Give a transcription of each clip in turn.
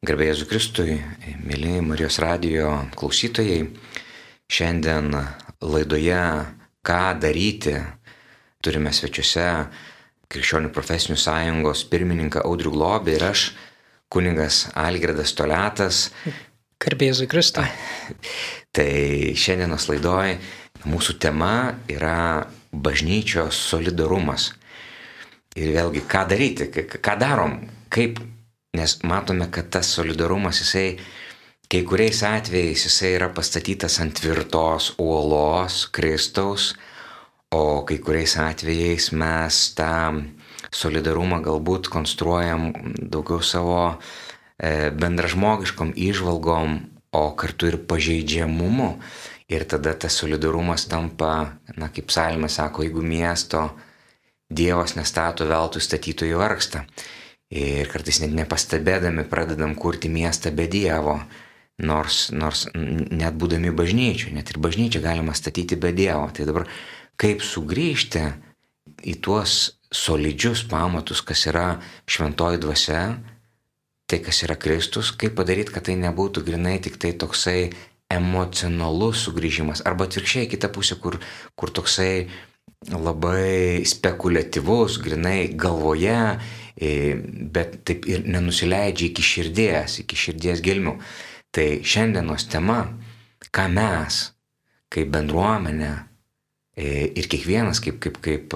Garbėjai Jėzui Kristui, mėly Marijos radijo klausytojai, šiandien laidoje Ką daryti turime svečiuose Krikščionių profesinių sąjungos pirmininką Audrių Globį ir aš, kuningas Algirdas Toletas. Garbėjai Jėzui Kristui. Tai šiandienos laidoje mūsų tema yra bažnyčios solidarumas. Ir vėlgi, ką daryti, ką darom, kaip Nes matome, kad tas solidarumas, jisai kai kuriais atvejais jisai yra pastatytas ant tvirtos uolos Kristaus, o kai kuriais atvejais mes tą solidarumą galbūt konstruojam daugiau savo e, bendražmogiškom išvalgom, o kartu ir pažeidžiamumu. Ir tada tas solidarumas tampa, na kaip psalmė sako, jeigu miesto Dievas nestato veltui statytojų vargsta. Ir kartais net nepastebėdami pradedam kurti miestą be Dievo. Nors, nors net būdami bažnyčių, net ir bažnyčią galima statyti be Dievo. Tai dabar kaip sugrįžti į tuos solidžius pamatus, kas yra šventoji dvasia, tai kas yra Kristus, kaip padaryti, kad tai nebūtų grinai tik tai toksai emocionalus sugrįžimas. Arba atvirkščiai kita pusė, kur, kur toksai labai spekuliatyvus, grinai galvoje bet taip ir nenusileidžia iki širdies, iki širdies gelmių. Tai šiandienos tema, ką mes, kaip bendruomenė ir kiekvienas, kaip, kaip, kaip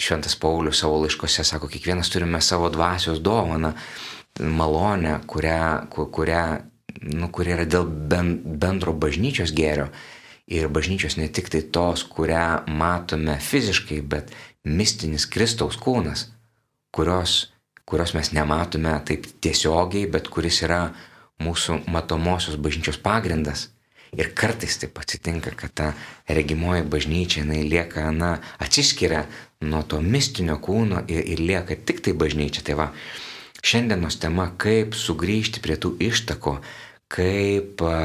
Šventas Paulius savo laiškose sako, kiekvienas turime savo dvasios dovaną, malonę, kurią, kurią, nu, kuri yra dėl bendro bažnyčios gėrio. Ir bažnyčios ne tik tai tos, kurią matome fiziškai, bet mistinis Kristaus kūnas kurios, kurios mes nematome taip tiesiogiai, bet kuris yra mūsų matomosios bažnyčios pagrindas. Ir kartais taip atsitinka, kad ta regimoji bažnyčia, jinai lieka, na, atsiskiria nuo to mistinio kūno ir, ir lieka tik tai bažnyčia. Tai va, šiandienos tema, kaip sugrįžti prie tų ištako, kaip a,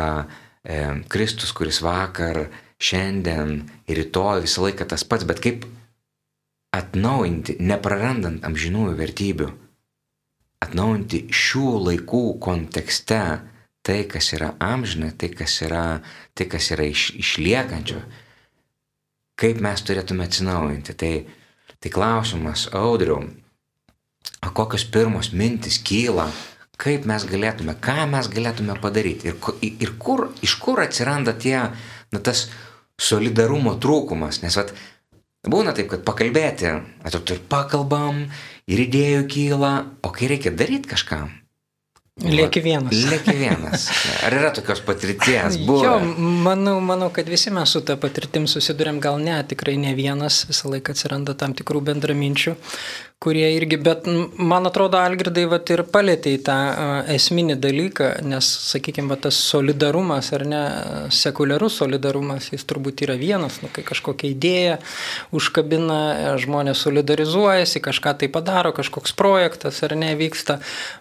e, Kristus, kuris vakar, šiandien ir rytoj visą laiką tas pats, bet kaip atnaujinti, neprarandant amžinųjų vertybių, atnaujinti šių laikų kontekste tai, kas yra amžina, tai, kas yra, tai, kas yra iš, išliekančio, kaip mes turėtume atsinaujinti. Tai, tai klausimas, audriu, kokios pirmos mintis kyla, kaip mes galėtume, ką mes galėtume padaryti ir, ir kur, iš kur atsiranda tie, na, tas solidarumo trūkumas, nes vat, Būna taip, kad pakalbėti, atrodo, ir pakalbam, ir idėjų kyla, o kai reikia daryti kažkam. Lieki vienas. Lieki vienas. Ar yra tokios patirties? Buvo? Jo, manau, manau, kad visi mes su tą patirtim susidurėm, gal ne, tikrai ne vienas, visą laiką atsiranda tam tikrų bendraminčių, kurie irgi, bet man atrodo, Algirdai vat, ir palėtė į tą esminį dalyką, nes, sakykime, tas solidarumas ar ne, sekuliarus solidarumas, jis turbūt yra vienas, nu, kai kažkokia idėja užkabina, žmonės solidarizuojasi, kažką tai padaro, kažkoks projektas ar ne vyksta,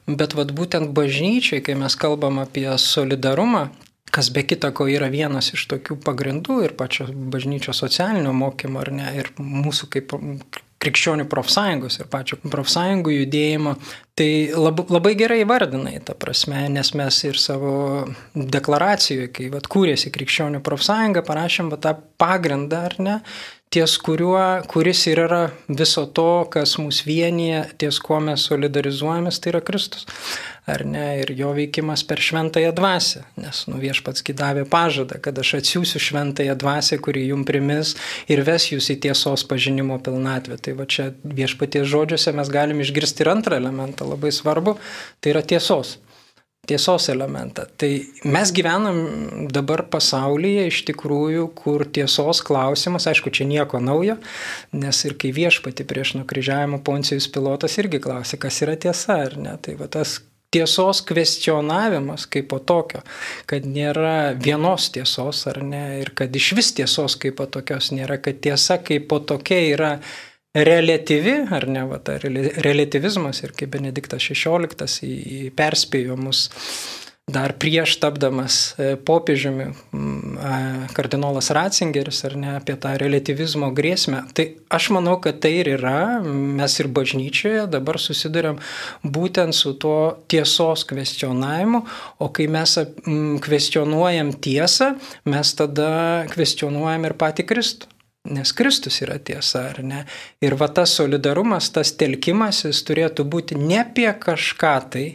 bet vat, būtent bažnyčiai, kai mes kalbam apie solidarumą, kas be kita ko yra vienas iš tokių pagrindų ir pačio bažnyčios socialinio mokymo, ar ne, ir mūsų kaip krikščionių profsąjungos ir pačio profsąjungų judėjimo, tai lab, labai gerai įvardinai, ta prasme, nes mes ir savo deklaracijoje, kai vat, kūrėsi krikščionių profsąjunga, parašėm vat, tą pagrindą, ar ne, ties kuriuo, kuris ir yra viso to, kas mus vienyje, ties kuo mes solidarizuojamės, tai yra Kristus ar ne, ir jo veikimas per šventąją dvasę, nes nu, viešpats davė pažadą, kad aš atsiųsiu šventąją dvasę, kuri jum primis ir ves jūs į tiesos pažinimo pilnatvę. Tai va čia viešpaties žodžiuose mes galim išgirsti ir antrą elementą, labai svarbu, tai yra tiesos tiesos elementą. Tai mes gyvenam dabar pasaulyje iš tikrųjų, kur tiesos klausimas, aišku, čia nieko naujo, nes ir kai viešpati prieš nukryžiavimo Poncijus pilotas irgi klausė, kas yra tiesa ar ne. Tai va tas tiesos kvestionavimas kaip po tokio, kad nėra vienos tiesos ar ne, ir kad iš vis tiesos kaip po tokios nėra, kad tiesa kaip po tokia yra relatyvi, ar ne, va, ta relativizmas ir kaip Benediktas XVI perspėjo mus dar prieš tapdamas e, popiežiumi kardinolas Ratzingeris ar ne apie tą relativizmo grėsmę. Tai aš manau, kad tai ir yra, mes ir bažnyčioje dabar susidurėm būtent su tuo tiesos kvestionavimu, o kai mes kvestionuojam tiesą, mes tada kvestionuojam ir patį Kristų. Nes Kristus yra tiesa, ar ne? Ir va tas solidarumas, tas telkimasis turėtų būti ne apie kažką tai,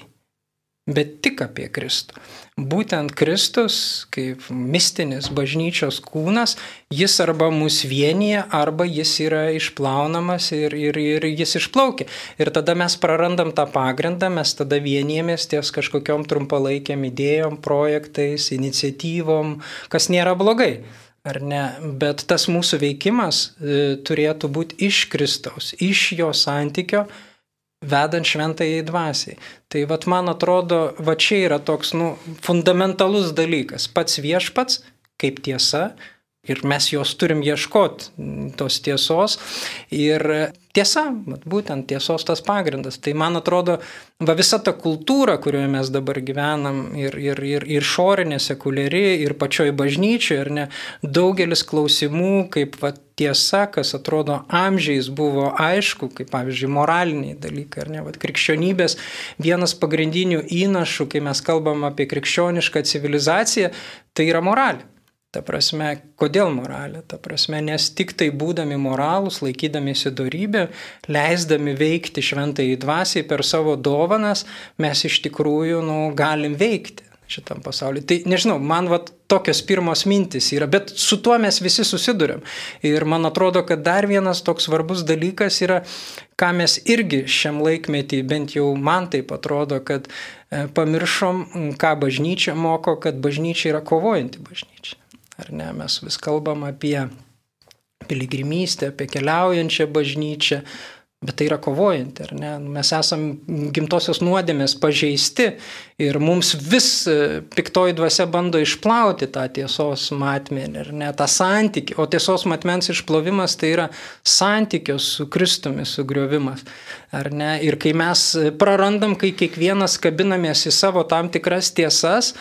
bet tik apie Kristų. Būtent Kristus, kaip mistinis bažnyčios kūnas, jis arba mus vienyje, arba jis yra išplaunamas ir, ir, ir jis išplaukia. Ir tada mes prarandam tą pagrindą, mes tada vienijamės ties kažkokiam trumpalaikiam idėjom, projektais, iniciatyvom, kas nėra blogai. Ar ne? Bet tas mūsų veikimas e, turėtų būti iš Kristaus, iš jo santykio vedant šventai dvasiai. Tai vat man atrodo, va čia yra toks nu, fundamentalus dalykas. Pats viešpats kaip tiesa ir mes jos turim ieškoti tos tiesos. Ir tiesa, būtent tiesos tas pagrindas. Tai man atrodo, va visa ta kultūra, kurioje mes dabar gyvenam, ir, ir, ir, ir šorinė, sekuliari, ir pačioj bažnyčioje, ir ne, daugelis klausimų, kaip va, tiesa, kas atrodo amžiais buvo aišku, kaip pavyzdžiui, moraliniai dalykai, ar ne, va, krikščionybės vienas pagrindinių įnašų, kai mes kalbam apie krikščionišką civilizaciją, tai yra moralė. Ta prasme, kodėl moralė? Ta prasme, nes tik tai būdami moralūs, laikydamėsi darybę, leisdami veikti šventai dvasiai per savo dovanas, mes iš tikrųjų nu, galim veikti šitam pasauliu. Tai nežinau, man va tokios pirmos mintis yra, bet su tuo mes visi susidurėm. Ir man atrodo, kad dar vienas toks svarbus dalykas yra, ką mes irgi šiam laikmetį, bent jau man taip atrodo, kad e, pamiršom, ką bažnyčia moko, kad bažnyčia yra kovojanti bažnyčia. Ar ne, mes vis kalbam apie piligrimystę, apie keliaujančią bažnyčią, bet tai yra kovojanti, ar ne? Mes esam gimtosios nuodėmės pažeisti ir mums vis e, piktoji dvasia bando išplauti tą tiesos matmenį, ar ne, tą santykį, o tiesos matmens išplovimas tai yra santykio su Kristumi sugriovimas, ar ne? Ir kai mes prarandam, kai kiekvienas kabinamės į savo tam tikras tiesas,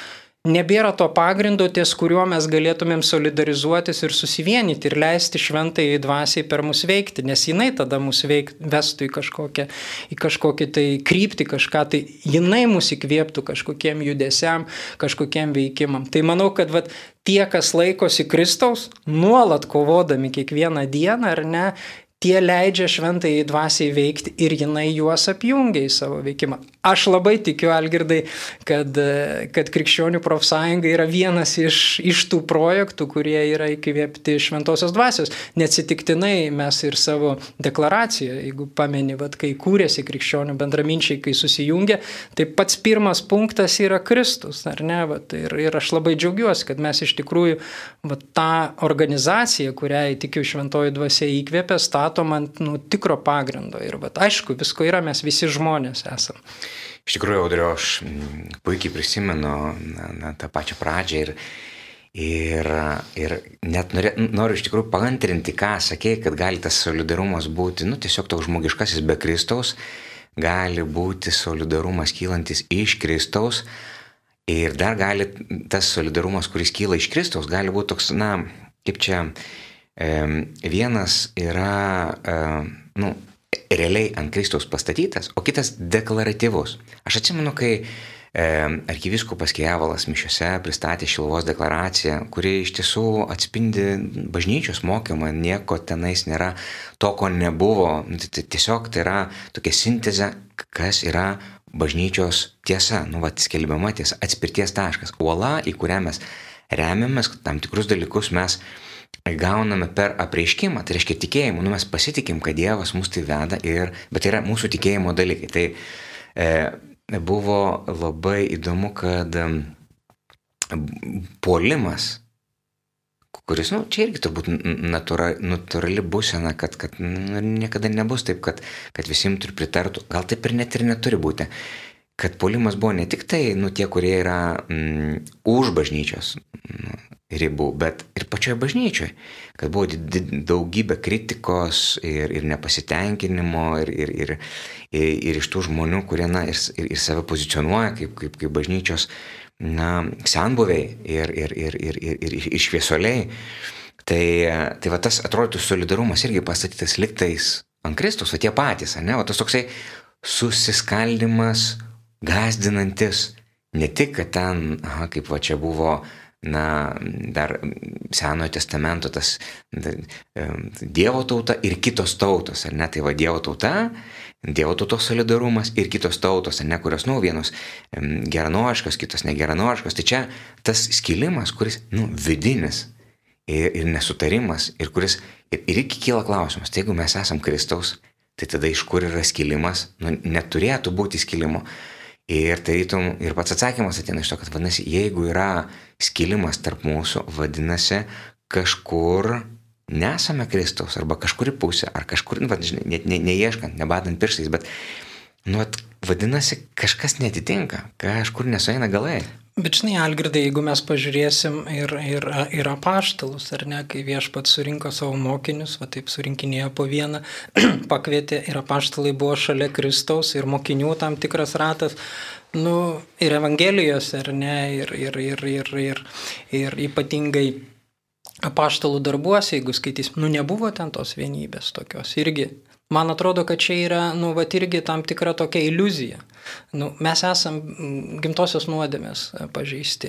nebėra to pagrindo, ties kuriuo mes galėtumėm solidarizuotis ir susivienyti ir leisti šventai dvasiai per mus veikti, nes jinai tada mus veik, vestų į kažkokią, į kažkokią tai kryptį, kažką tai jinai mus įkvėptų kažkokiem judesiam, kažkokiem veikimam. Tai manau, kad vat, tie, kas laikosi Kristaus, nuolat kovodami kiekvieną dieną ar ne, tie leidžia šventai dvasiai veikti ir jinai juos apjungia į savo veikimą. Aš labai tikiu, Algirdai, kad, kad krikščionių profsąjunga yra vienas iš, iš tų projektų, kurie yra įkvėpti šventosios dvasios. Neatsitiktinai mes ir savo deklaracijoje, jeigu pameni, vat, kai kūrėsi krikščionių bendraminčiai, kai susijungė, tai pats pirmas punktas yra Kristus, ar ne? Vat, ir, ir aš labai džiaugiuosi, kad mes iš tikrųjų vat, tą organizaciją, kuriai tikiu šventoji dvasia įkvėpė, statome statom ant nu, tikro pagrindo. Ir bet, aišku, visko yra, mes visi žmonės esame. Iš tikrųjų, Audrio, aš mm, puikiai prisimenu na, na, tą pačią pradžią ir, ir, ir net nori, noriu iš tikrųjų palantrinti, ką sakė, kad gali tas solidarumas būti, nu, tiesiog toks žmogiškasis be Kristaus, gali būti solidarumas kylantis iš Kristaus ir dar gali tas solidarumas, kuris kyla iš Kristaus, gali būti toks, na, kaip čia Vienas yra, nu, realiai ant Kristaus pastatytas, o kitas deklaratyvus. Aš atsimenu, kai arkiviskupas Kievalas mišiuose pristatė Šilvos deklaraciją, kuri iš tiesų atspindi bažnyčios mokymą, nieko tenais nėra to, ko nebuvo. Nu, tai, tai tiesiog tai yra tokia sintezė, kas yra bažnyčios tiesa, nu, va, skelbiama tiesa, atspirties taškas, uola, į kurią mes remiamės, tam tikrus dalykus mes gauname per apreiškimą, tai reiškia tikėjimu, nu mes pasitikim, kad Dievas mus tai veda, ir, bet tai yra mūsų tikėjimo dalykai. Tai e, buvo labai įdomu, kad e, puolimas, kuris, nu, čia irgi turbūt natūra, natūrali būsena, kad, kad nu, niekada nebus taip, kad, kad visi imtų ir pritartų, gal taip ir net ir neturi būti kad puolimas buvo ne tik tai, nu, tie, kurie yra mm, už bažnyčios, mm, ribų, bet ir pačioje bažnyčioje, kad buvo daugybė kritikos ir, ir nepasitenkinimo ir, ir, ir, ir, ir iš tų žmonių, kurie na, ir, ir, ir save pozicionuoja kaip, kaip, kaip bažnyčios na, senbuviai ir, ir, ir, ir, ir, ir, ir šviesuoliai. Tai, tai va tas atrodytų solidarumas irgi pastatytas liktais ant Kristus, o tie patys, ne, o tas toksai susiskaldimas, gazdinantis, ne tik, kad ten, aha, kaip va čia buvo na, dar Senojo testamento tas Dievo tauta ir kitos tautos, ar ne, tai va Dievo tauta, Dievo tautos solidarumas ir kitos tautos, ar ne, kurios, nu, vienos geranoriškos, kitos negeranoriškos, tai čia tas skilimas, kuris, nu, vidinis ir, ir nesutarimas, ir kuris, ir, ir iki kyla klausimas, tai jeigu mes esam Kristaus, tai tada iš kur yra skilimas, nu, neturėtų būti skilimo. Ir tarytum, ir pats atsakymas ateina iš to, kad vadinasi, jeigu yra skilimas tarp mūsų, vadinasi, kažkur nesame Kristaus, arba kažkuri pusė, ar kažkur, nu, žinai, net ne, neieškant, nebadant pirštais, bet, nu, vadinasi, kažkas netitinka, kažkur nesueina galai. Bet žinai, Algirdai, jeigu mes pažiūrėsim ir, ir, ir apaštalus, ar ne, kai viešpat surinko savo mokinius, va taip surinkinėjo po vieną, pakvietė ir apaštalai buvo šalia Kristaus ir mokinių tam tikras ratas, nu, ir Evangelijos, ar ne, ir, ir, ir, ir, ir, ir ypatingai apaštalų darbuose, jeigu skaitys, nu, nebuvo ten tos vienybės tokios irgi. Man atrodo, kad čia yra, nu, va, irgi tam tikra tokia iliuzija. Nu, mes esam mm, gimtosios nuodėmės e, pažeisti.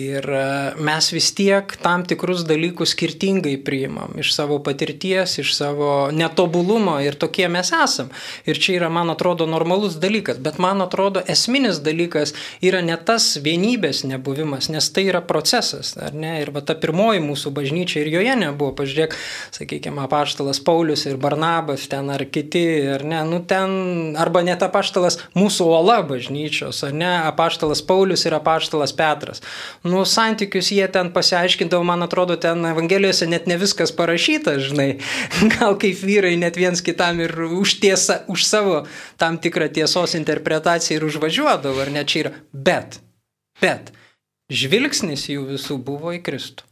Ir e, mes vis tiek tam tikrus dalykus skirtingai priimam. Iš savo patirties, iš savo netobulumo ir tokie mes esam. Ir čia yra, man atrodo, normalus dalykas. Bet man atrodo, esminis dalykas yra ne tas vienybės nebuvimas, nes tai yra procesas. Ir va ta pirmoji mūsų bažnyčia ir joje nebuvo. Pažiūrėk, sakykime, apaštalas Paulius ir Barnabas ten ar kiti, ar ne, nu ten, arba net apaštalas mūsų uola bažnyčios, ar ne, apaštalas Paulius ir apaštalas Petras. Nu, santykius jie ten pasiaiškindavo, man atrodo, ten Evangelijose net ne viskas parašyta, žinai, gal kaip vyrai net viens kitam ir už, tiesą, už savo tam tikrą tiesos interpretaciją ir užvažiuodavo, ar ne čia yra. Bet, bet, žvilgsnis jų visų buvo į Kristų.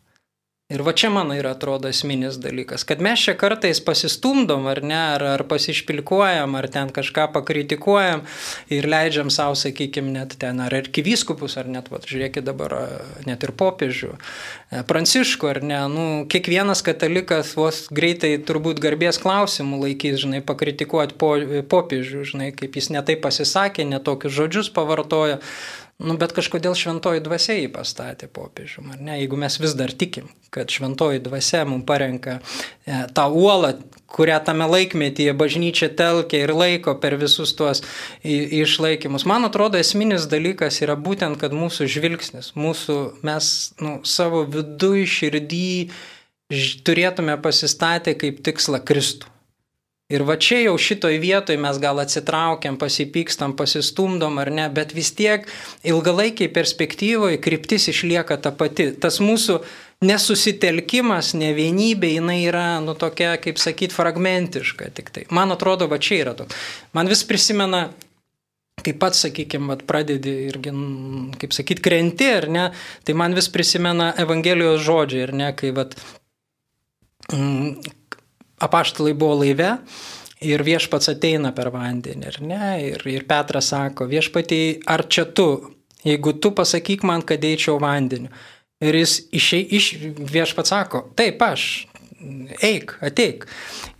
Ir va čia mano yra atrodo esminis dalykas, kad mes čia kartais pasistumdom ar ne, ar, ar pasišpilkuojam, ar ten kažką pakritikuojam ir leidžiam savo, sakykime, net ten ar arkivyskupus, ar net, va, žiūrėkit dabar, net ir popiežių, e, pranciškų, ar ne, nu, kiekvienas katalikas vos greitai turbūt garbės klausimų laikys, žinai, pakritikuoti po, popiežių, žinai, kaip jis netai pasisakė, netokius žodžius pavartojo. Nu, bet kažkodėl šventoji dvasia jį pastatė popiežium, ar ne? Jeigu mes vis dar tikim, kad šventoji dvasia mums parenka e, tą uolą, kurią tame laikmetyje bažnyčia telkia ir laiko per visus tuos išlaikymus. Man atrodo, esminis dalykas yra būtent, kad mūsų žvilgsnis, mūsų mes nu, savo viduje širdį turėtume pasistatę kaip tikslą Kristų. Ir va čia jau šitoj vietoj mes gal atsitraukiam, pasipykstam, pasistumdom ar ne, bet vis tiek ilgalaikiai perspektyvoje kryptis išlieka ta pati. Tas mūsų nesusitelkimas, nevienybė, jinai yra, nu, tokia, kaip sakyt, fragmentiška tik tai. Man atrodo, va čia yra toks. Man vis prisimena kaip pats, sakykime, pradedi irgi, kaip sakyt, krenti, ar ne, tai man vis prisimena Evangelijos žodžiai, ar ne, kai, vat, apaštalai buvo laive ir viešpats ateina per vandenį, ar ne? Ir, ir Petras sako, viešpatai, ar čia tu, jeigu tu pasakyk man, kad eičiau vandeniu. Ir jis išei, iš viešpats sako, taip aš, eik, ateik.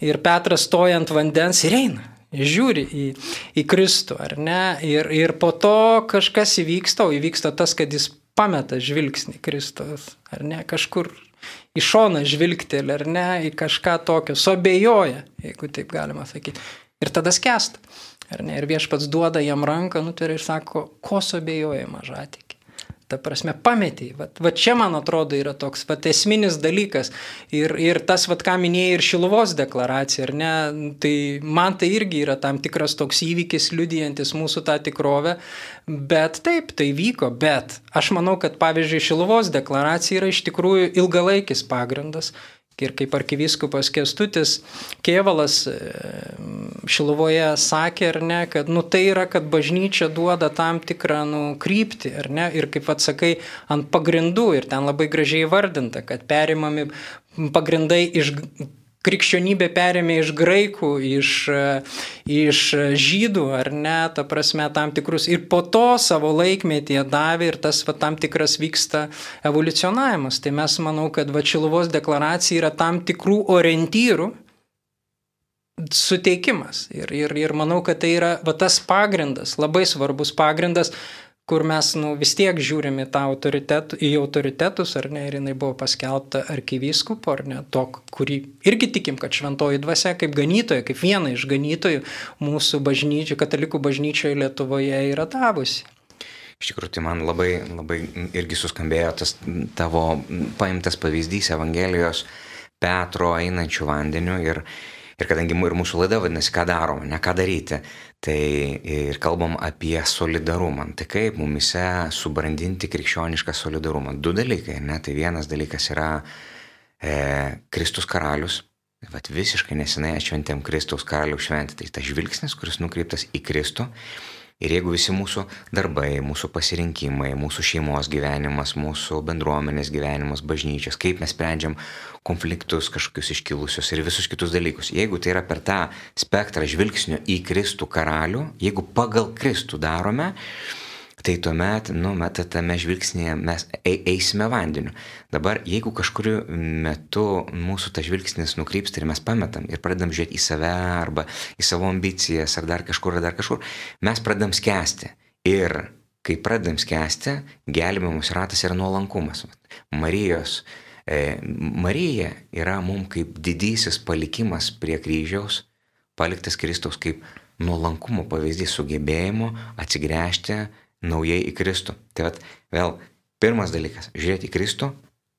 Ir Petras stoja ant vandens ir eina. Žiūri į, į Kristų, ar ne? Ir, ir po to kažkas įvyksta, o įvyksta tas, kad jis pameta žvilgsnį Kristus, ar ne, kažkur į šoną žvilgteli ar ne, į kažką tokio, suabejoja, jeigu taip galima sakyti. Ir tada skęsta. Ar ne, ir viešpats duoda jam ranką, nutarė ir sako, ko suabejoja mažatikė ta prasme, pametiai. Va, va čia, man atrodo, yra toks va, esminis dalykas. Ir, ir tas, va, ką minėjai, ir Šiluvos deklaracija, ar ne, tai man tai irgi yra tam tikras toks įvykis liudijantis mūsų tą tikrovę. Bet taip, tai vyko, bet aš manau, kad pavyzdžiui, Šiluvos deklaracija yra iš tikrųjų ilgalaikis pagrindas Ir kaip arkivyskupas Kestutis Kievalas e, Šiluvoje sakė, ar ne, kad nu, tai yra, kad bažnyčia duoda tam tikrą nu, kryptį, ar ne, ir kaip atsakai, ant pagrindų, ir ten labai gražiai vardinta, kad perimami pagrindai iš krikščionybė perėmė iš graikų, iš, iš žydų, ar ne, ta prasme, tam tikrus. Ir po to savo laikmetyje davė ir tas va, tam tikras vyksta evoliucionavimas. Tai mes manau, kad va Čiluvos deklaracija yra tam tikrų orientyrų suteikimas. Ir, ir, ir manau, kad tai yra va, tas pagrindas, labai svarbus pagrindas, kur mes nu, vis tiek žiūrim į, autoritet, į autoritetus, ar ne, ir jinai buvo paskelbta arkivyskupo, ar ne, to, kurį irgi tikim, kad šventoji dvasia kaip ganytoja, kaip viena iš ganytojų mūsų bažnyčių, katalikų bažnyčioje Lietuvoje yra davusi. Iš tikrųjų, tai man labai, labai irgi suskambėjo tas tavo paimtas pavyzdys Evangelijos Petro einančių vandeniu ir, ir kadangi ir mūsų laida vadinasi, ką darom, ne ką daryti, Tai ir kalbam apie solidarumą. Tai kaip mumise subrandinti krikščionišką solidarumą. Du dalykai, ne? Tai vienas dalykas yra e, Kristus karalius. Vat visiškai nesenai atšventėm Kristaus karaliaus šventę. Tai tas žvilgsnis, kuris nukreiptas į Kristų. Ir jeigu visi mūsų darbai, mūsų pasirinkimai, mūsų šeimos gyvenimas, mūsų bendruomenės gyvenimas, bažnyčios, kaip mes sprendžiam konfliktus kažkokius iškilusius ir visus kitus dalykus, jeigu tai yra per tą spektrą žvilgsnio į Kristų karalių, jeigu pagal Kristų darome, tai tuomet, nu, metą tame žvilgsnėje mes eisime vandeniu. Dabar, jeigu kažkuriu metu mūsų tas žvilgsnis nukrypsta ir mes pametam ir pradedam žiūrėti į save arba į savo ambicijas ar dar kažkur, ar dar kažkur, mes pradedam skęsti. Ir kai pradedam skęsti, gelbėjimus ratas yra nuolankumas. Marijos. E, Marija yra mums kaip didysis palikimas prie kryžiaus, paliktas Kristaus kaip nuolankumo pavyzdys sugebėjimo atsigręžti naujai į Kristų. Tai vat, vėl pirmas dalykas - žiūrėti į Kristų,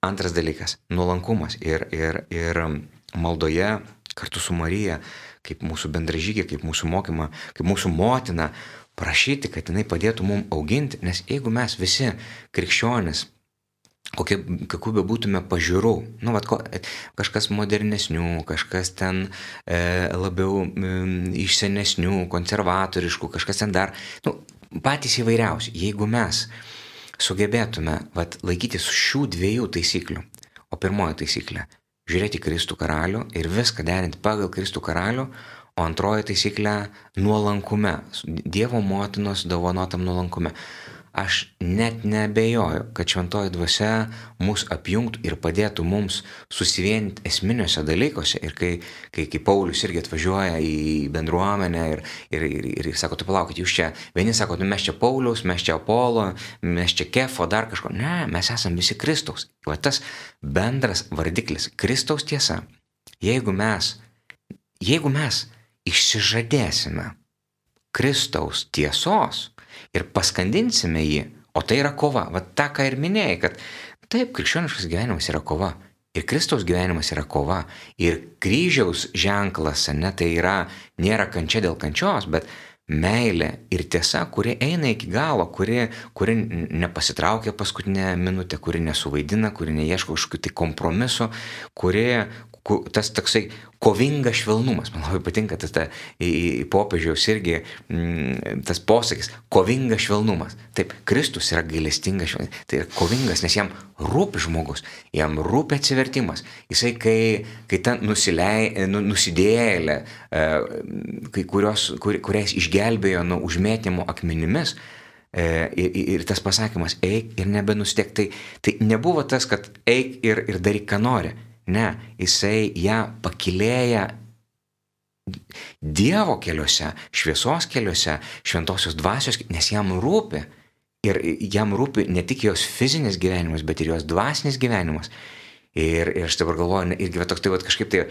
antras dalykas - nuolankumas ir, ir, ir maldoje kartu su Marija, kaip mūsų bendražygė, kaip mūsų mokyma, kaip mūsų motina, prašyti, kad jinai padėtų mums auginti, nes jeigu mes visi krikščionis, kokie, kokių be būtume pažiūrų, nu, vat, ko, kažkas modernesnių, kažkas ten e, labiau e, išsenesnių, konservatoriškų, kažkas ten dar, nu, patys įvairiausi. Jeigu mes sugebėtume vat, laikytis šių dviejų taisyklių, o pirmoji taisyklė - žiūrėti Kristų karalių ir viską derinti pagal Kristų karalių, o antroji taisyklė - nuolankume, Dievo motinos dovanotam nuolankume. Aš net nebejoju, kad šventoji dvasia mus apjungtų ir padėtų mums susivienyti esminiuose dalykuose. Ir kai, kai, kai Paulius irgi atvažiuoja į bendruomenę ir, ir, ir, ir, sako, tu palaukit, jūs čia, vieni sako, nu, mes čia Paulius, mes čia Apolo, mes čia Kefo, dar kažko. Ne, mes esame visi Kristaus. O tas bendras vardiklis - Kristaus tiesa. Jeigu mes, jeigu mes išsižadėsime Kristaus tiesos, ir paskandinsime jį, o tai yra kova. Va tą, ką ir minėjai, kad taip, krikščioniškas gyvenimas yra kova. Ir Kristaus gyvenimas yra kova. Ir kryžiaus ženklas, ne, tai yra, nėra kančia dėl kančios, bet meilė ir tiesa, kuri eina iki galo, kuri, kuri nepasitraukia paskutinę minutę, kuri nesuvaidina, kuri neieško kažkokių tai kompromisų, kuri, tas toksai kovingas švelnumas, man labai patinka tas ta, į, į popiežiaus irgi m, mm, tas posakis, kovingas švelnumas. Taip, Kristus yra gailestingas švelnumas, tai yra kovingas, nes jam rūpi žmogus, jam rūpi atsivertimas. Jisai, kai, kai ta nusilei, nu, nusidėlė, e, kai kurios, kur, kurias išgelbėjo nuo užmėtimo akmenimis, e, Ir, ir tas pasakymas, eik ir nebenustek, tai, tai nebuvo tas, kad eik ir, ir daryk, ką nori. Ne, jisai ją pakilėja Dievo keliuose, šviesos keliuose, šventosios dvasios, nes jam rūpi. Ir jam rūpi ne tik jos fizinis gyvenimas, bet ir jos dvasinis gyvenimas. Ir, ir aš dabar galvoju, irgi va, toks tai va, kažkaip tai,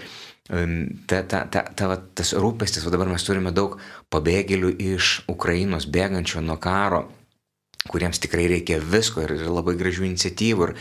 ta, ta, ta, ta, va, tas rūpestis, va, dabar mes turime daug pabėgėlių iš Ukrainos, bėgančių nuo karo kuriems tikrai reikia visko ir labai gražių iniciatyvų. Ir,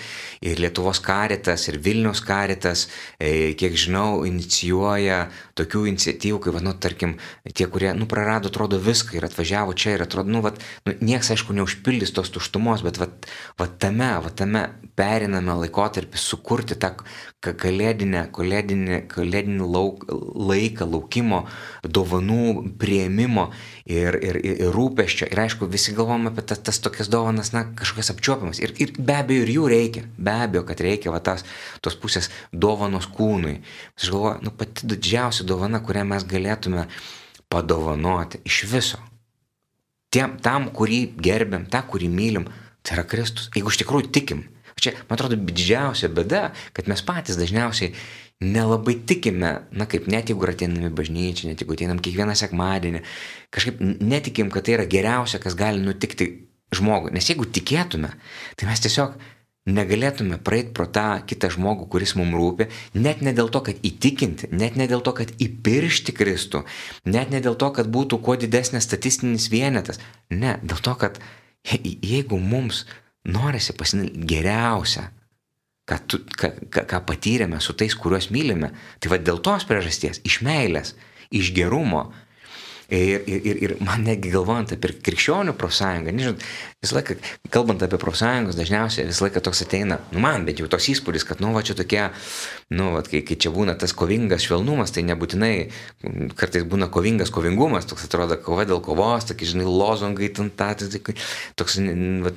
ir Lietuvos karitas, ir Vilnius karitas, e, kiek žinau, inicijuoja tokių iniciatyvų, kaip, nu, tarkim, tie, kurie, nu, prarado, atrodo, viską ir atvažiavo čia ir atrodo, nu, vat, nu, nieks, aišku, neužpildys tos tuštumos, bet, vat, vat tame, vat tame periname laikotarpį sukurti tą kalėdinę, kalėdinį, kalėdinį lauk, laiką, laukimo, dovanų prieimimo ir, ir, ir, ir rūpeščio. Ir aišku, visi galvom apie tas, tas tokias dovanas, na, kažkokias apčiuopiamas. Ir, ir be abejo, ir jų reikia. Be abejo, kad reikia va tas, tos pusės dovanos kūnui. Aš galvoju, nu, pati didžiausia dovana, kurią mes galėtume padovanoti iš viso. Tiem, tam, kurį gerbiam, tą, kurį mylim, tai yra Kristus. Jeigu iš tikrųjų tikim, Čia, man atrodo, didžiausia bėda, kad mes patys dažniausiai nelabai tikime, na kaip net jeigu ateiname bažnyčią, net jeigu ateinam kiekvieną sekmadienį, kažkaip netikim, kad tai yra geriausia, kas gali nutikti žmogui. Nes jeigu tikėtume, tai mes tiesiog negalėtume praeiti pro tą kitą žmogų, kuris mums rūpi, net ne dėl to, kad įtikinti, net ne dėl to, kad įpiršti Kristų, net ne dėl to, kad būtų kuo didesnis statistinis vienetas. Ne, dėl to, kad jeigu mums norisi pasidalinti geriausią, ką, tu, ką, ką, ką patyrėme su tais, kuriuos mylime. Tai va dėl tos priežasties, iš meilės, iš gerumo, Ir, ir, ir, ir man netgi galvojant apie krikščionių profsąjungą, nežinau, visą laiką, kalbant apie profsąjungas, dažniausiai visą laiką toks ateina, nu man bent jau toks įspūdis, kad, nu, va čia tokie, nu, va, kai, kai čia būna tas kovingas švelnumas, tai nebūtinai, kartais būna kovingas kovingumas, toks atrodo kova dėl kovos, tokie, žinai, lozongai, tantatis, toks va,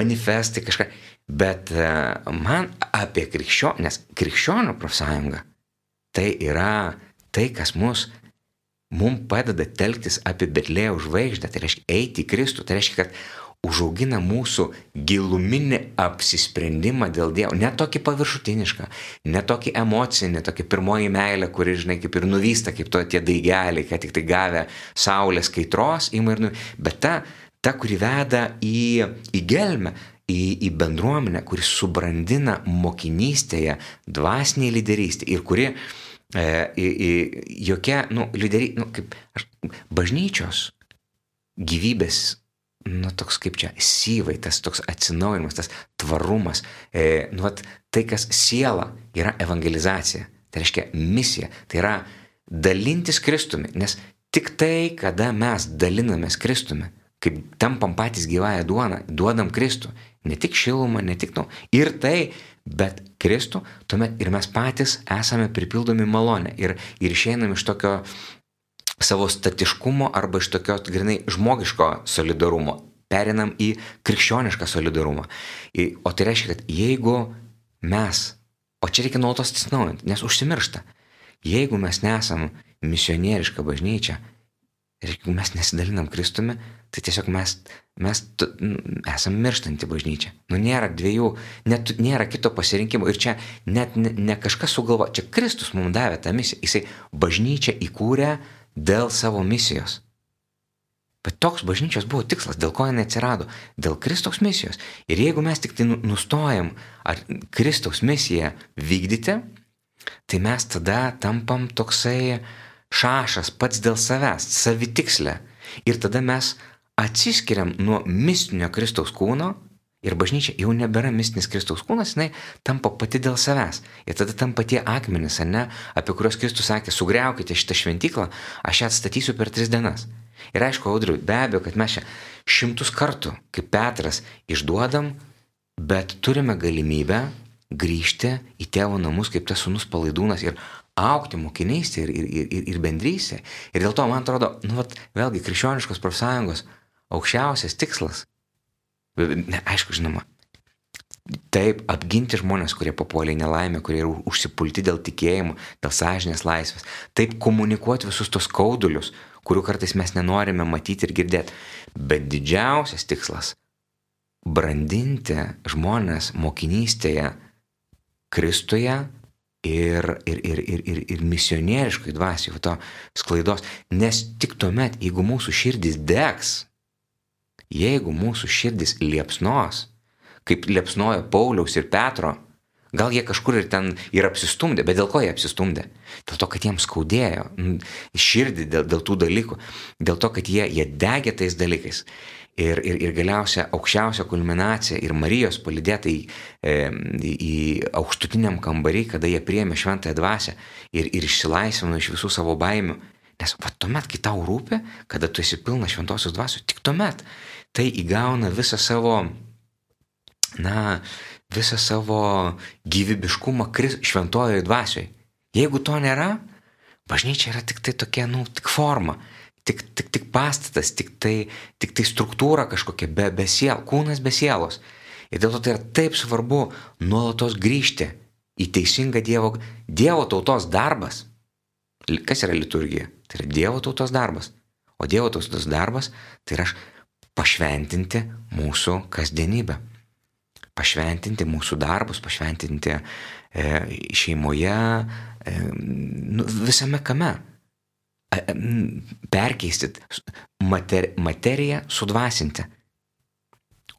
manifestai kažką. Bet e, man apie krikščionį, nes krikščionių profsąjunga tai yra tai, kas mus mums padeda telktis apie Betlėjo žvaigždę, tai reiškia eiti į Kristų, tai reiškia, kad užaugina mūsų giluminį apsisprendimą dėl Dievo, ne tokį paviršutinišką, ne tokį emocinį, ne tokį pirmoji meilė, kuri, žinai, kaip ir nuvysta, kaip to tie daigeliai, kad tik tai gavę saulės kaitros, ima ir nu, bet ta, ta, kuri veda į, į gelmę, į, į bendruomenę, kuri subrandina mokinystėje, dvasinėje lyderystėje ir kuri e, į, jokia, nu, lyderiai, nu, kaip, aš, bažnyčios gyvybės, nu, toks kaip čia, syvai, tas toks atsinaujinimas, tas tvarumas, e, nu, vat, tai, kas siela, yra evangelizacija, tai reiškia misija, tai yra dalintis Kristumi, nes tik tai, kada mes dalinamės Kristumi, kaip tampam patys gyvąją duoną, duodam Kristų, ne tik šilumą, ne tik, nu, ir tai, bet Kristų, tuomet ir mes patys esame pripildomi malonę ir, ir išeinam iš tokio savo statiškumo arba iš tokio grinai žmogiško solidarumo, perinam į krikščionišką solidarumą. O tai reiškia, kad jeigu mes, o čia reikia nuolatos atsinaujinti, nes užsimiršta, jeigu mes nesam misionieriška bažnyčia, ir jeigu mes nesidalinam Kristumi, tai tiesiog mes, mes tu, esame mirštanti bažnyčia. Nu nėra dviejų, net nėra kito pasirinkimo. Ir čia net ne, ne kažkas sugalvo, čia Kristus mums davė tą misiją. Jisai bažnyčią įkūrė dėl savo misijos. Bet toks bažnyčios buvo tikslas, dėl ko jinai atsirado - dėl Kristaus misijos. Ir jeigu mes tik tai nu, nustojam ar Kristaus misiją vykdyti, tai mes tada tampam toksai šašas pats dėl savęs, savitikslė. Ir tada mes atsiskiriam nuo mistinio Kristaus kūno ir bažnyčia jau nebėra mistinis Kristaus kūnas, jinai tampa pati dėl savęs. Ir tada tampa tie akmenys, ne, apie kuriuos Kristus sakė, sugriaukite šitą šventyklą, aš ją atstatysiu per tris dienas. Ir aišku, audriu, be abejo, kad mes čia šimtus kartų, kaip Petras, išduodam, bet turime galimybę grįžti į tėvo namus kaip tas sunus palaidūnas ir aukti mokinystė ir, ir, ir, ir bendrystė. Ir dėl to, man atrodo, nu, vat, vėlgi, krikščioniškos profsąjungos aukščiausias tikslas. Ne, aišku, žinoma. Taip, apginti žmonės, kurie papuolė nelaimę, kurie yra užsipulti dėl tikėjimo, dėl sąžinės laisvės. Taip komunikuoti visus tos skaudulius, kurių kartais mes nenorime matyti ir girdėti. Bet didžiausias tikslas - brandinti žmonės mokinystėje Kristuje ir, ir, ir, ir, ir, ir misionieriškai dvasiai, to sklaidos. Nes tik tuomet, jeigu mūsų širdis degs, jeigu mūsų širdis liepsnos, kaip liepsnojo Pauliaus ir Petro, gal jie kažkur ir ten ir apsistumdė, bet dėl ko jie apsistumdė? Dėl to, kad jiems skaudėjo širdį dėl, dėl tų dalykų, dėl to, kad jie, jie degė tais dalykais. Ir, ir, ir galiausia aukščiausia kulminacija ir Marijos palidėtai e, į aukštutiniam kambarį, kada jie priemė šventąją dvasę ir, ir išsilaisvino iš visų savo baimių. Nes va tuomet, kai tau rūpi, kada tu esi pilnas šventosios dvasios, tik tuomet tai įgauna visą savo, na, visą savo gyvybiškumą šventojoje dvasioje. Jeigu to nėra, bažnyčia yra tik tai tokia, nu, tik forma, tik, tik, tik pastatas, tik tai, tik tai struktūra kažkokia, be, be siel, kūnas be sielos. Ir dėl to tai yra taip svarbu nuolatos grįžti į teisingą Dievo, Dievo tautos darbas. Kas yra liturgija? Tai yra Dievo tautos darbas. O Dievo tautos darbas tai yra pašventinti mūsų kasdienybę. Pašventinti mūsų darbus, pašventinti e, šeimoje, e, nu, visame kame. Perkeisti, mater, materiją sudvasinti.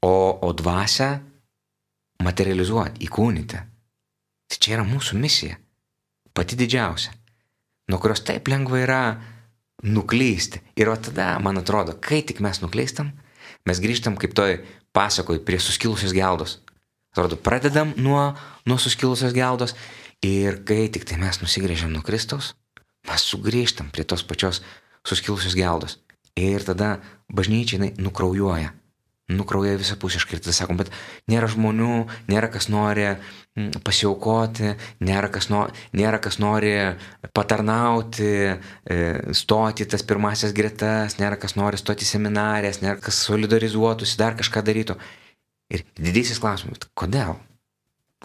O, o dvasę materializuoti, įkūnyti. Tai čia yra mūsų misija. Pati didžiausia. Nuo kurios taip lengva yra nuklysti. Ir o tada, man atrodo, kai tik mes nuklystam, mes grįžtam kaip toj pasakoj prie suskilusios geldos. Atrodo, pradedam nuo, nuo suskilusios geldos ir kai tik tai mes nusigrėžiam nuo Kristaus, mes sugrįžtam prie tos pačios suskilusios geldos. Ir tada bažnyčiai nukraujuoja nukrauja visapusiškai ir tada sakom, bet nėra žmonių, nėra kas nori mm, pasiaukoti, nėra kas, no, nėra kas nori patarnauti, e, stoti tas pirmasias gretas, nėra kas nori stoti seminarės, nėra kas solidarizuotųsi, dar kažką darytų. Ir didysis klausimas, kodėl?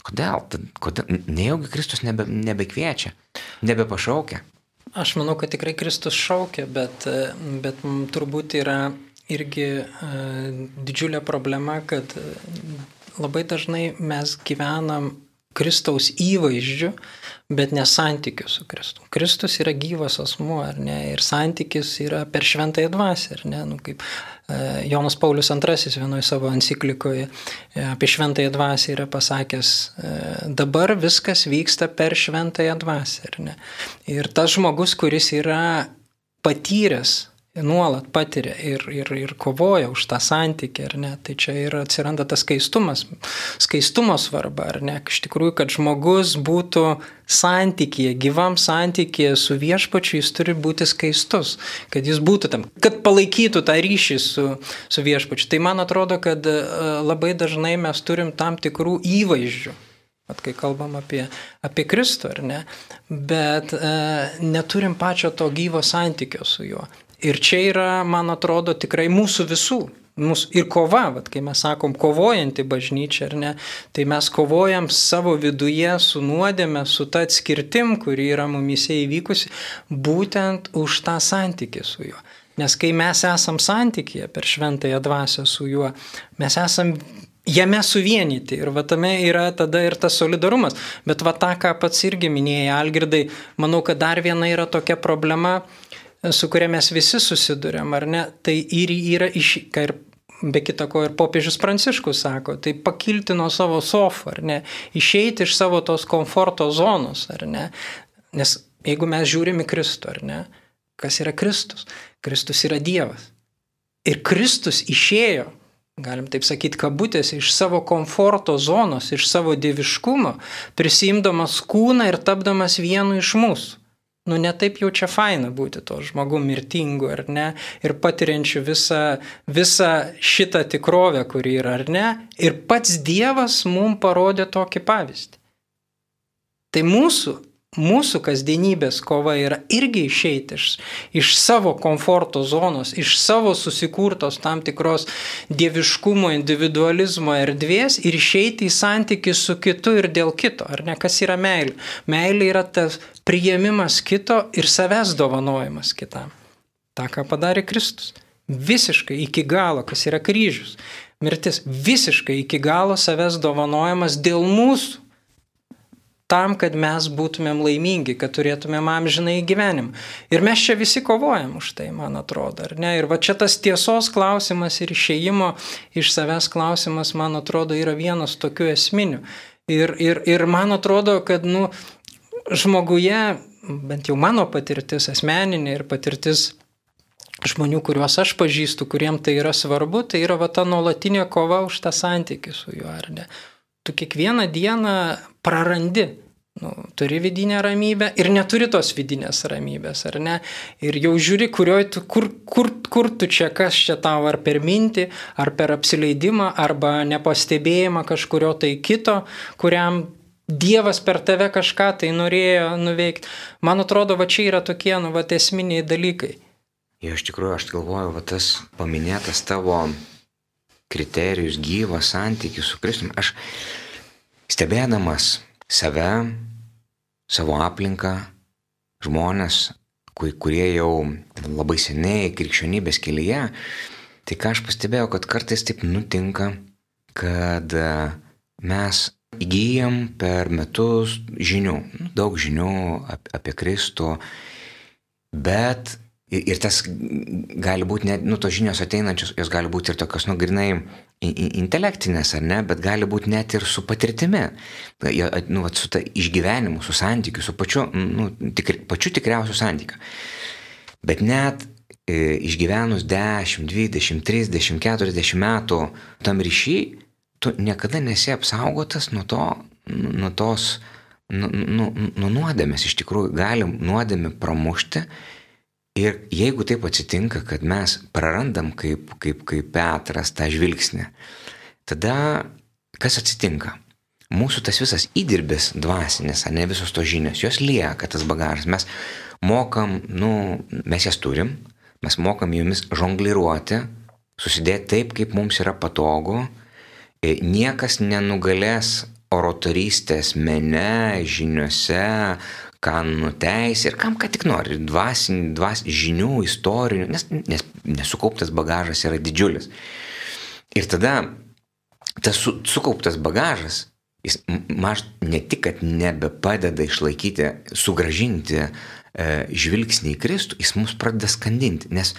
Kodėl? kodėl? Nejaugi Kristus nebe, nebekviečia, nebepašaukia. Aš manau, kad tikrai Kristus šaukia, bet, bet turbūt yra irgi e, didžiulė problema, kad e, labai dažnai mes gyvenam Kristaus įvaizdžiu, bet ne santykiu su Kristu. Kristus yra gyvas asmuo, ar ne, ir santykis yra per šventąją dvasę, ar ne, nu, kaip e, Jonas Paulius II vienoje savo enciklikoje apie šventąją dvasę yra pasakęs, dabar viskas vyksta per šventąją dvasę, ar ne. Ir tas žmogus, kuris yra patyręs nuolat patiria ir, ir, ir kovoja už tą santykį, ar ne? Tai čia ir atsiranda tas skaistumas, skaistumo svarba, ar ne? Iš tikrųjų, kad žmogus būtų santykėje, gyvam santykėje su viešpačiu, jis turi būti skaistus, kad jis būtų tam, kad palaikytų tą ryšį su, su viešpačiu. Tai man atrodo, kad e, labai dažnai mes turim tam tikrų įvaizdžių. At kai kalbam apie, apie Kristų, ar ne, bet e, neturim pačio to gyvo santykio su juo. Ir čia yra, man atrodo, tikrai mūsų visų. Mūsų, ir kova, vat, kai mes sakom kovojanti bažnyčia, ar ne, tai mes kovojam savo viduje su nuodėme, su ta atskirtim, kuri yra mumise įvykusi, būtent už tą santykį su juo. Nes kai mes esam santykėje per šventąją dvasę su juo, mes esam jame suvienyti ir va tame yra tada ir tas solidarumas. Bet va tą, ką pats irgi minėjai, Algirdai, manau, kad dar viena yra tokia problema, su kuria mes visi susidurėm, ar ne, tai ir yra iš, ką ir be kita ko ir popiežius Pranciškus sako, tai pakilti nuo savo sofų, ar ne, išeiti iš savo tos komforto zonos, ar ne, nes jeigu mes žiūrime Kristų, ar ne, kas yra Kristus? Kristus yra Dievas. Ir Kristus išėjo, galim taip sakyti, kabutėse, iš savo komforto zonos, iš savo dieviškumo, prisimdamas kūną ir tapdamas vienu iš mūsų nu netaip jau čia faina būti to žmogu mirtingu ar ne ir patiriančiu visą, visą šitą tikrovę, kuri yra ar ne. Ir pats Dievas mums parodė tokį pavyzdį. Tai mūsų mūsų kasdienybės kova yra irgi išeiti iš, iš savo komforto zonos, iš savo susikurtos tam tikros dieviškumo, individualizmo erdvės ir išeiti į santykių su kitu ir dėl kito. Ar ne, kas yra meilė? Meilė yra tas priėmimas kito ir savęs dovanojimas kitam. Ta, ką padarė Kristus. Visiškai iki galo, kas yra kryžius. Mirtis visiškai iki galo savęs dovanojimas dėl mūsų tam, kad mes būtumėm laimingi, kad turėtumėm amžinai gyvenimą. Ir mes čia visi kovojam už tai, man atrodo, ar ne? Ir va čia tas tiesos klausimas ir išėjimo iš savęs klausimas, man atrodo, yra vienas tokių esminių. Ir, ir, ir man atrodo, kad, nu, žmoguje, bent jau mano patirtis asmeninė ir patirtis žmonių, kuriuos aš pažįstu, kuriem tai yra svarbu, tai yra va ta nuolatinė kova už tą santykį su juo, ar ne? Tu kiekvieną dieną prarandi nu, turi vidinę ramybę ir neturi tos vidinės ramybės, ar ne? Ir jau žiūri, tu, kur, kur, kur tu čia, kas čia tau, ar per mintį, ar per apsileidimą, arba nepastebėjimą kažkurio tai kito, kuriam Dievas per tave kažką tai norėjo nuveikti. Man atrodo, va čia yra tokie, nu, va, esminiai dalykai. Jo, iš tikrųjų, aš galvoju, va tas paminėtas tavo kriterijus, gyvas santykis su Kristumi. Aš stebėdamas save, savo aplinką, žmonės, kurie jau labai seniai krikščionybės kelyje, tai ką aš pastebėjau, kad kartais taip nutinka, kad e, mes įgyjam per metus žinių, daug žinių apie Kristų, bet Ir, ir tas gali būti, net, nu, tos žinios ateinančios, jos gali būti ir tokios, nu, grinai intelektinės, ar ne, bet gali būti net ir su patirtimi, nu, vat, su ta išgyvenimu, su santykiu, su pačiu, nu, tikri, pačiu tikriausiu santykiu. Bet net e, išgyvenus 10, 20, 30, 40 metų tam ryšy, tu niekada nesi apsaugotas nuo to, nuo tos, nuo, nuo, nuo nuodėmės, iš tikrųjų galim nuodėmę pramušti Ir jeigu taip atsitinka, kad mes prarandam kaip, kaip, kaip Petras tą žvilgsnį, tada kas atsitinka? Mūsų tas visas įdirbis dvasinis, ne visos to žinios, jos lieka tas bagažas. Mes mokam, nu, mes jas turim, mes mokam jomis žongliruoti, susidėti taip, kaip mums yra patogu. E, niekas nenugalės oratorystės mene, žiniuose, kanonų teisė ir kam ką tik nori, dvasinių, dvas, žinių, istorinių, nes, nes nesukauptas bagažas yra didžiulis. Ir tada tas su, sukauptas bagažas, jis maž ne tik, kad nebepadeda išlaikyti, sugražinti e, žvilgsnį į Kristų, jis mus pradeda skandinti, nes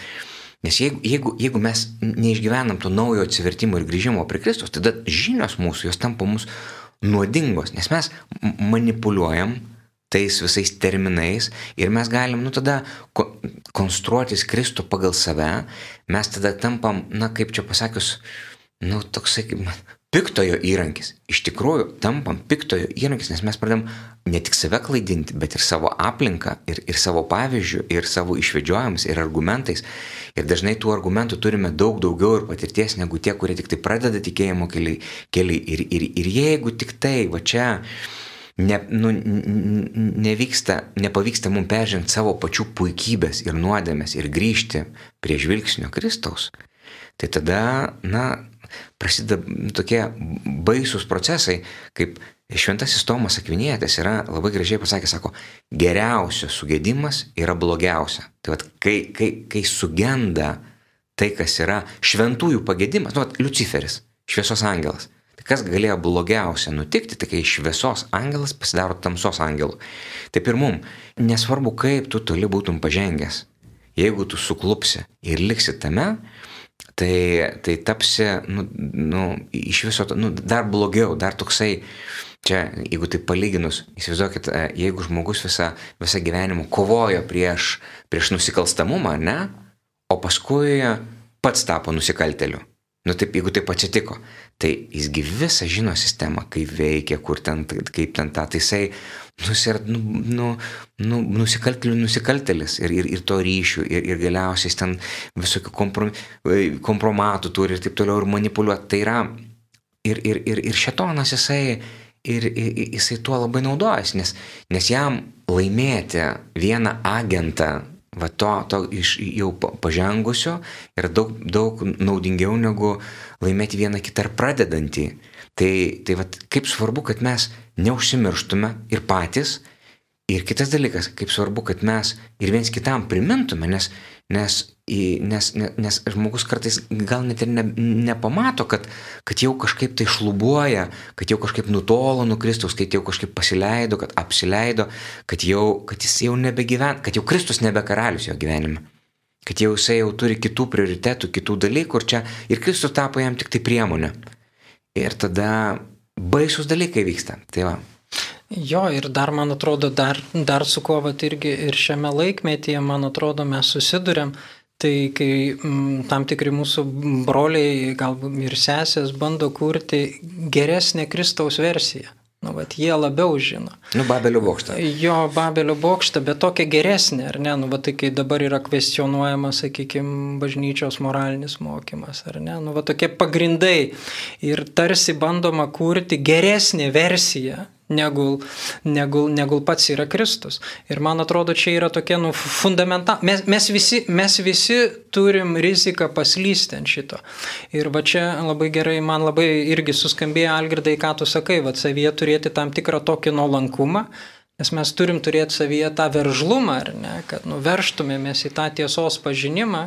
Nes jeigu, jeigu, jeigu mes neišgyvenam to naujo atsivertimo ir grįžimo prie Kristus, tada žinios mūsų, jos tampa mūsų nuodingos, nes mes manipuliuojam tais visais terminais ir mes galim, nu tada, ko, konstruotis Kristų pagal save, mes tada tampam, na kaip čia pasakius, nu toksai kaip piktojo įrankis. Iš tikrųjų, tampam piktojo įrankis, nes mes pradėm ne tik save klaidinti, bet ir savo aplinką, ir, ir savo pavyzdžių, ir savo išvedžiojimais, ir argumentais. Ir dažnai tų argumentų turime daug daugiau ir patirties negu tie, kurie tik tai pradeda tikėjimo keliai. keliai. Ir, ir, ir jeigu tik tai, va čia, ne, nu, nevyksta, nepavyksta mums peržengti savo pačių puikybės ir nuodėmės ir grįžti prie žvilgsnio Kristaus, tai tada, na, prasideda tokie baisūs procesai, kaip Šventasis Tomas Akvinėtis yra labai gražiai pasakęs, sako, geriausias sugėdimas yra blogiausia. Tai vad, kai, kai, kai sugenda tai, kas yra šventųjų pagėdimas, nu, Luciferis, šviesos angelas, kas galėjo blogiausia nutikti, tai kai šviesos angelas pasidaro tamsos angelu. Taip ir mum, nesvarbu, kaip tu toli būtum pažengęs, jeigu tu suklupsi ir liksi tame, tai, tai tapsi, nu, nu, iš viso, nu, dar blogiau, dar toksai, čia, jeigu tai palyginus, įsivaizduokit, e, jeigu žmogus visą, visą gyvenimą kovojo prieš, prieš nusikalstamumą, ne, o paskui pats tapo nusikalteliu. Nu taip, jeigu taip atsitiko, tai jisgi visą žino sistemą, kaip veikia, kur ten, kaip ten tą, tai jisai nusir, nu, nu, nu, nusikaltėlių nusikaltėlis ir, ir, ir to ryšių, ir, ir galiausiai jis ten visokių komprom, kompromatų turi ir taip toliau ir manipuliuoti. Tai yra ir, ir, ir, ir šetonas jisai, ir, ir, jisai tuo labai naudojasi, nes, nes jam laimėti vieną agentą va to, to iš jau pažengusio yra daug, daug naudingiau negu laimėti vieną kitą ar pradedantį. Tai, tai va, kaip svarbu, kad mes neužsimirštume ir patys, Ir kitas dalykas, kaip svarbu, kad mes ir viens kitam primintume, nes, nes, nes, nes žmogus kartais gal net ir ne, nepamato, kad, kad jau kažkaip tai šlubuoja, kad jau kažkaip nutolo nuo Kristus, kad jau kažkaip pasileido, kad apsileido, kad, jau, kad jis jau nebegyvena, kad jau Kristus nebe karalius jo gyvenime. Kad jau jisai jau turi kitų prioritetų, kitų dalykų ir čia ir Kristus tapo jam tik tai priemonė. Ir tada baisus dalykai vyksta. Tai va. Jo, ir dar, man atrodo, dar, dar su kuo vat irgi ir šiame laikmetyje, man atrodo, mes susidurėm, tai kai m, mm, tam tikri mūsų broliai, galbūt ir sesės bando kurti geresnę Kristaus versiją. Nu, vat, jie labiau žino. Nu, Babelio bokštą. Jo, Babelio bokštą, bet tokia geresnė, ar ne? Nu, va tai kai dabar yra kvestionuojamas, sakykime, bažnyčios moralinis mokymas, ar ne? Nu, va tokie pagrindai. Ir tarsi bandoma kurti geresnę versiją negu, negu, negu pats yra Kristus. Ir man atrodo, čia yra tokia nu, fundamental. Mes, mes, visi, mes visi turim riziką paslysti ant šito. Ir va čia labai gerai, man labai irgi suskambėjo Algirdai, ką tu sakai, va savyje turėti tam tikrą tokį nuolankumą. Nes mes turim turėti savyje tą veržlumą, ar ne, kad nuverštumėmės į tą tiesos pažinimą,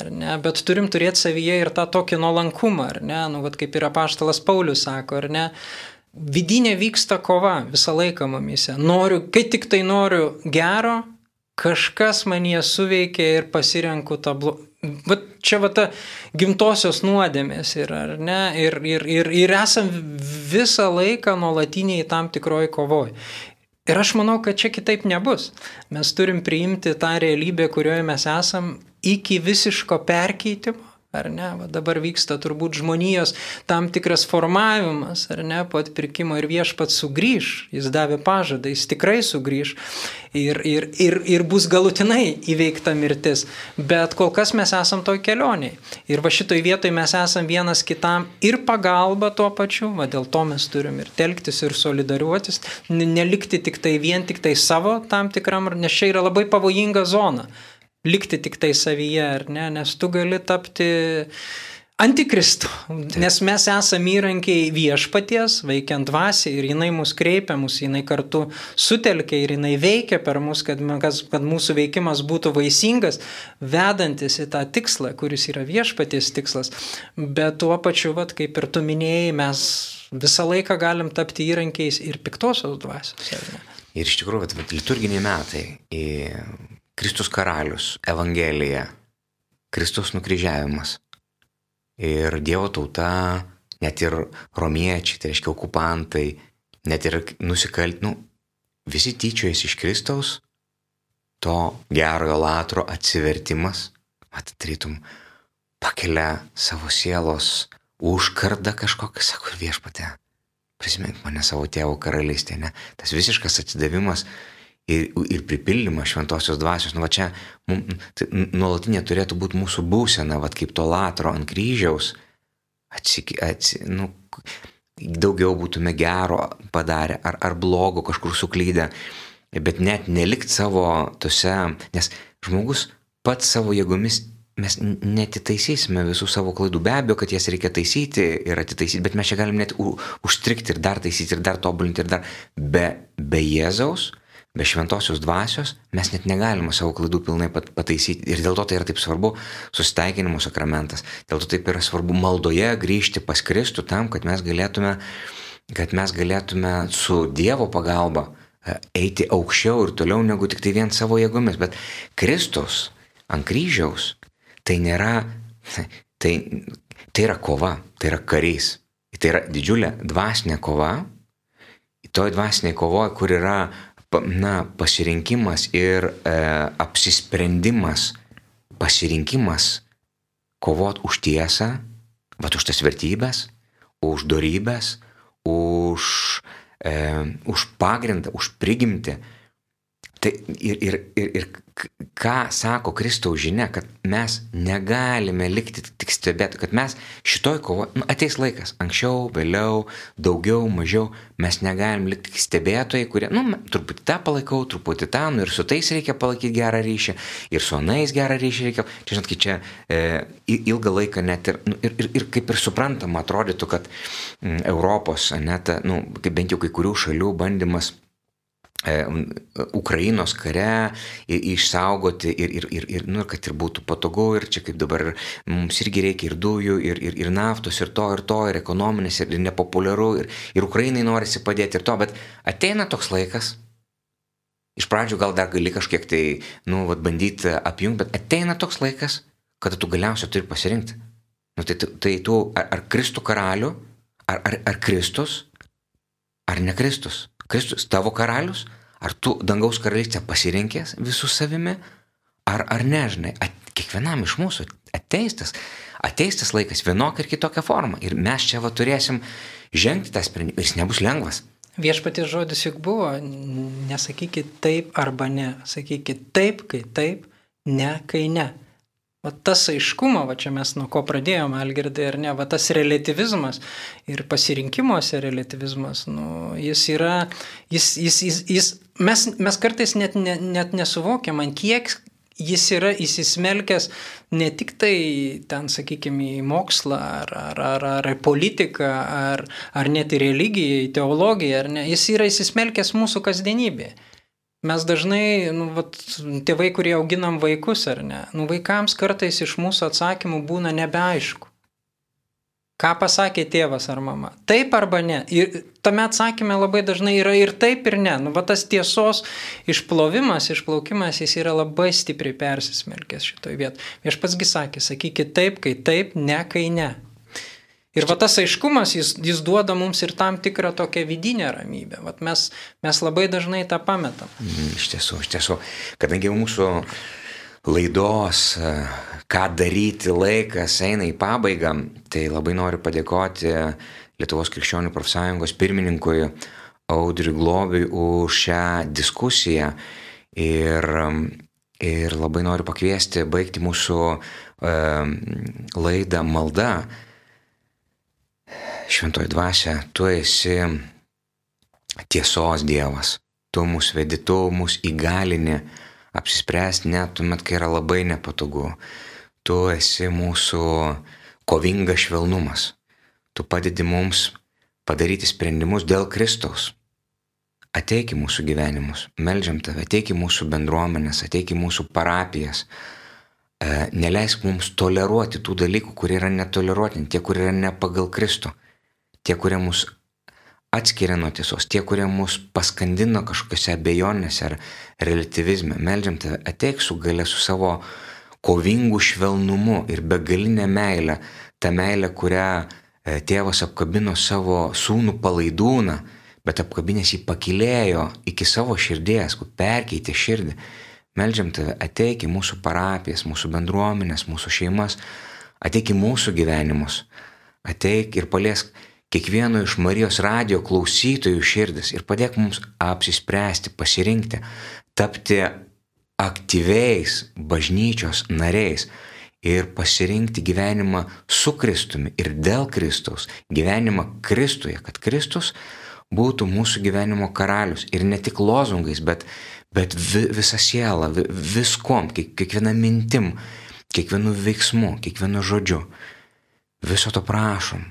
ar ne, bet turim turėti savyje ir tą tokį nuolankumą, ar ne, nu, vat kaip ir apaštalas Paulius sako, ar ne, vidinė vyksta kova visą laiką mumise. Noriu, kai tik tai noriu gero, kažkas manie suveikia ir pasirenku tą blogą. Vat čia va ta gimtosios nuodėmės yra, ar ne? Ir, ir, ir, ir esam visą laiką nuolatiniai tam tikroj kovoj. Ir aš manau, kad čia kitaip nebus. Mes turim priimti tą realybę, kurioje mes esam iki visiško perkeitimo ar ne? Va dabar vyksta turbūt žmonijos tam tikras formavimas, ar ne, po atpirkimo ir viešpat sugrįž, jis davė pažadą, jis tikrai sugrįž ir, ir, ir, ir bus galutinai įveikta mirtis, bet kol kas mes esam toj kelioniai. Ir va šitoj vietoj mes esam vienas kitam ir pagalba tuo pačiu, va dėl to mes turim ir telktis, ir solidariuotis, nelikti tik tai vien tik tai savo tam tikram, nes čia yra labai pavojinga zona likti tik tai savyje, ar ne, nes tu gali tapti antikristų, nes mes esame įrankiai viešpaties, veikiant dvasiai ir jinai mus kreipia, mus jinai kartu sutelkia ir jinai veikia per mus, kad, kad mūsų veikimas būtų vaisingas, vedantis į tą tikslą, kuris yra viešpaties tikslas, bet tuo pačiu, vat, kaip ir tu minėjai, mes visą laiką galim tapti įrankiais ir piktosios dvasios. Ir iš tikrųjų, vat, liturginiai metai Kristus karalius, Evangelija, Kristus nukryžiavimas. Ir Dievo tauta, net ir romiečiai, tai reiškia okupantai, net ir nusikalt, nu, visi tyčiojasi iš Kristaus, to gerojo latro atsivertimas, atitrytum, pakelia savo sielos užkardą kažkokią, sako viešpatė, prisimink mane savo tėvo karalystėje, ne? Tas visiškas atsidavimas ir, ir pripildymas šventosios dvasios. Nu, va čia tai, nuolatinė turėtų būti mūsų būsena, va kaip to latro ant kryžiaus. Atsik, atsi, nu, daugiau būtume gero padarę ar, ar blogo kažkur suklydę, bet net nelikt savo tose, nes žmogus pats savo jėgomis mes netitaisysime visų savo klaidų. Be abejo, kad jas reikia taisyti ir atitaisyti, bet mes čia galim net užstrikti ir dar taisyti, ir dar tobulinti, ir dar be, be Jėzaus be šventosios dvasios mes net negalime savo klaidų pilnai pataisyti. Ir dėl to tai yra taip svarbu susitaikinimo sakramentas. Dėl to taip yra svarbu maldoje grįžti pas Kristų tam, kad mes galėtume, kad mes galėtume su Dievo pagalba e, eiti aukščiau ir toliau negu tik tai vien savo jėgomis. Bet Kristus ant kryžiaus tai nėra, tai, tai yra kova, tai yra karys. Tai yra didžiulė dvasinė kova. Toj dvasiniai kovoje, kur yra na, pasirinkimas ir e, apsisprendimas, pasirinkimas kovot už tiesą, bet už tas vertybės, už darybės, už, e, už pagrindą, už prigimtį. Tai ir, ir, ir, ir ką sako Kristaus žinia, kad mes negalime likti tik stebėti, kad mes šitoj kovo, nu, ateis laikas, anksčiau, vėliau, daugiau, mažiau, mes negalim likti stebėtojai, kurie, nu, truputį tą palaikau, truputį tą, nu ir su tais reikia palaikyti gerą ryšį, ir su anais gerą ryšį reikia, čia žinot, kai čia e, ilgą laiką net ir, nu, ir, ir, ir kaip ir suprantama atrodytų, kad m, Europos, net, nu, bent jau kai kurių šalių bandymas Ukrainos kare išsaugoti ir, ir, ir, ir, nu, kad ir būtų patogu ir čia kaip dabar mums irgi reikia ir dujų, ir, ir, ir naftos, ir to, ir to, ir ekonominis, ir, ir nepopuliaru, ir, ir Ukrainai norisi padėti ir to, bet ateina toks laikas, iš pradžių gal dar gali kažkiek tai, nu, vat, bandyti apjungti, bet ateina toks laikas, kada tu galiausiai turi pasirinkti. Nu, tai, tai tu ar, ar Kristų karalių, ar, ar, ar Kristus, ar ne Kristus. Kristus tavo karalius, ar tu dangaus karalystę pasirinkęs visų savimi, ar, ar nežinai, at, kiekvienam iš mūsų ateis tas, ateis tas laikas vienokia ir kitokia forma. Ir mes čia va turėsim žengti tą sprendimą. Ir jis nebus lengvas. Viešpatės žodis juk buvo, nesakykit taip arba ne, sakykit taip, kai taip, ne, kai ne. Va tas aiškumo, va čia mes nuo ko pradėjome, Algirdai, ar ne, va tas relativizmas ir pasirinkimuose relativizmas, nu, jis yra, jis, jis, jis, jis mes, mes kartais net, net, net nesuvokiam, ant kiek jis yra įsismelkęs ne tik tai ten, sakykime, į mokslą, ar, ar, ar, ar į politiką, ar, ar net į religiją, į teologiją, ar ne, jis yra įsismelkęs mūsų kasdienybėje. Mes dažnai, nu, vat, tėvai, kurie auginam vaikus ar ne, nu, vaikams kartais iš mūsų atsakymų būna nebeaišku. Ką pasakė tėvas ar mama? Taip arba ne. Ir tame atsakymė labai dažnai yra ir taip, ir ne. Nu, va tas tiesos išplovimas, išplaukimas, jis yra labai stipriai persismelkęs šitoj vietoj. Aš patsgi sakė, sakykit taip, kai taip, ne, kai ne. Ir va tas aiškumas, jis, jis duoda mums ir tam tikrą tokią vidinę ramybę. Vat mes, mes labai dažnai tą pametam. Mm, iš tiesų, iš tiesų, kadangi mūsų laidos, e, ką daryti laikas eina į pabaigą, tai labai noriu padėkoti Lietuvos krikščionių profsąjungos pirmininkui Audriui Globiui už šią diskusiją. Ir, ir labai noriu pakviesti baigti mūsų e, laidą maldą šventoji dvasia, tu esi tiesos Dievas. Tu mus vedi, tu mus įgalini apsispręsti net tuomet, kai yra labai nepatogu. Tu esi mūsų kovingas švelnumas. Tu padedi mums padaryti sprendimus dėl Kristaus. Ateik į mūsų gyvenimus, melžiam tave, ateik į mūsų bendruomenės, ateik į mūsų parapijas. E, neleisk mums toleruoti tų dalykų, kurie yra netoleruotini, tie, kurie yra ne pagal Kristų tie, kurie mus atskiria nuo tiesos, tie, kurie mus paskandino kažkokiose abejonėse ar relativizme. Meldžiam tave, ateik su gale su savo kovingu švelnumu ir begalinė meilė, ta meilė, kurią e, tėvas apkabino savo sūnų palaidūną, bet apkabinės jį pakilėjo iki savo širdies, kur perkeitė širdį. Meldžiam tave, ateik į mūsų parapijas, mūsų bendruomenės, mūsų šeimas, ateik į mūsų gyvenimus, ateik ir paliesk kiekvieno iš Marijos radio klausytojų širdis ir padėk mums apsispręsti, pasirinkti, tapti aktyviais bažnyčios nariais ir pasirinkti gyvenimą su Kristumi ir dėl Kristaus, gyvenimą Kristuje, kad Kristus būtų mūsų gyvenimo karalius ir ne tik lozungais, bet, bet vi, visą sielą, vi, viskom, kiekviena mintim, kiekvienu veiksmu, kiekvienu žodžiu. Viso to prašom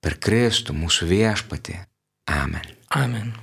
per Kristų mūsų viešpatį. Amen. Amen.